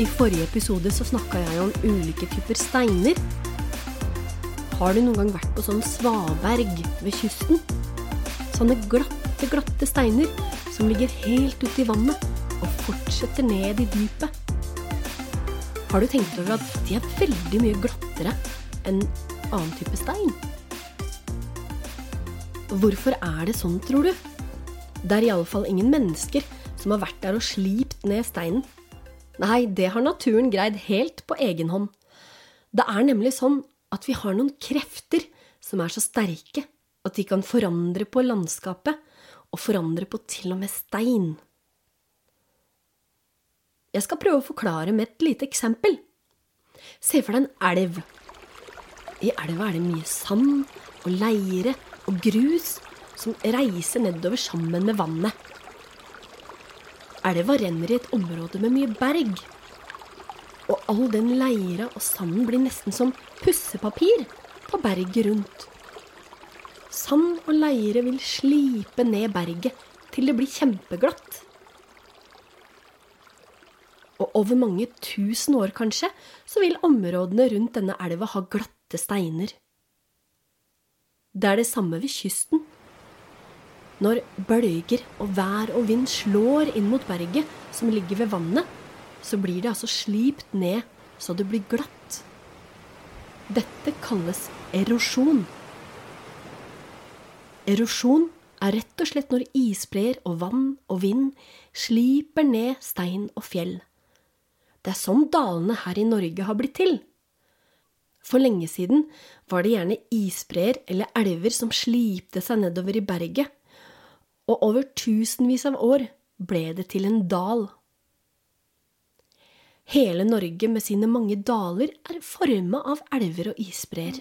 I forrige episode så snakka jeg om ulike typer steiner. Har du noen gang vært på sånn svaberg ved kysten? Sånne glatte, glatte steiner som ligger helt ute i vannet og fortsetter ned i dypet. Har du tenkt over at de er veldig mye glattere enn annen type stein? Hvorfor er det sånn, tror du? Det er iallfall ingen mennesker som har vært der og slipt ned steinen. Nei, det har naturen greid helt på egen hånd. Det er nemlig sånn at vi har noen krefter som er så sterke at de kan forandre på landskapet, og forandre på til og med stein. Jeg skal prøve å forklare med et lite eksempel. Se for deg en elv. I elva er det mye sand og leire og grus som reiser nedover sammen med vannet. Elva renner i et område med mye berg. Og all den leira og sanden blir nesten som pussepapir på berget rundt. Sand og leire vil slipe ned berget til det blir kjempeglatt. Og over mange tusen år, kanskje, så vil områdene rundt denne elva ha glatte steiner. Det er det samme ved kysten. Når bølger og vær og vind slår inn mot berget som ligger ved vannet, så blir det altså slipt ned så det blir glatt. Dette kalles erosjon. Erosjon er rett og slett når isbreer og vann og vind sliper ned stein og fjell. Det er sånn dalene her i Norge har blitt til. For lenge siden var det gjerne isbreer eller elver som slipte seg nedover i berget, og over tusenvis av år ble det til en dal. Hele Norge med sine mange daler er forma av elver og isbreer.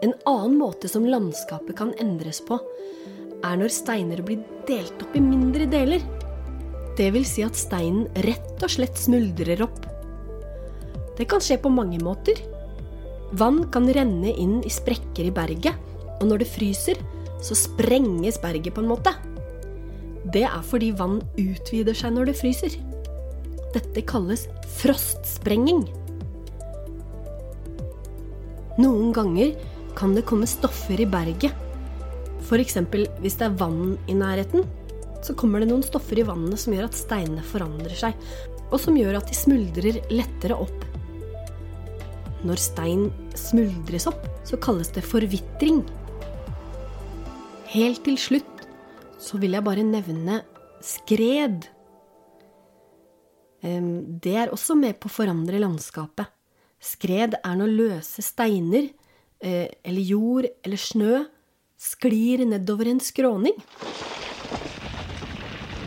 En annen måte som landskapet kan endres på, er når steiner blir delt opp i mindre deler. Det vil si at steinen rett og slett smuldrer opp. Det kan skje på mange måter. Vann kan renne inn i sprekker i berget, og når det fryser, så sprenges berget på en måte. Det er fordi vann utvider seg når det fryser. Dette kalles frostsprenging. Noen ganger kan det komme stoffer i berget. F.eks. hvis det er vann i nærheten, så kommer det noen stoffer i vannet som gjør at steinene forandrer seg, og som gjør at de smuldrer lettere opp. Når stein smuldres opp, så kalles det forvitring. Helt til slutt så vil jeg bare nevne skred. Det er også med på å forandre landskapet. Skred er når løse steiner, eh, eller jord eller snø, sklir nedover en skråning.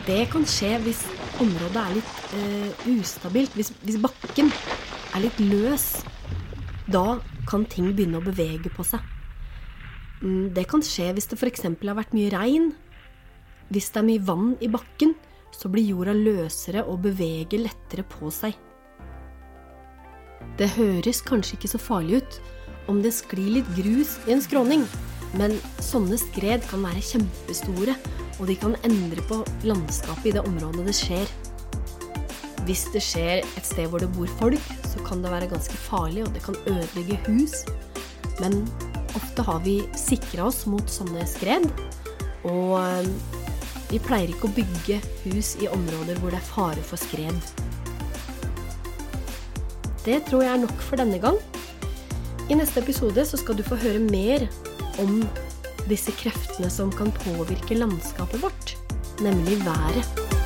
Det kan skje hvis området er litt uh, ustabilt, hvis, hvis bakken er litt løs. Da kan ting begynne å bevege på seg. Mm, det kan skje hvis det f.eks. har vært mye regn. Hvis det er mye vann i bakken, så blir jorda løsere og beveger lettere på seg. Det høres kanskje ikke så farlig ut om det sklir litt grus i en skråning, men sånne skred kan være kjempestore, og de kan endre på landskapet i det området det skjer. Hvis det skjer et sted hvor det bor folk, så kan det være ganske farlig, og det kan ødelegge hus. Men Ofte har vi sikra oss mot sånne skred, og eh, vi pleier ikke å bygge hus i områder hvor det er fare for skred. Det tror jeg er nok for denne gang. I neste episode så skal du få høre mer om disse kreftene som kan påvirke landskapet vårt, nemlig været.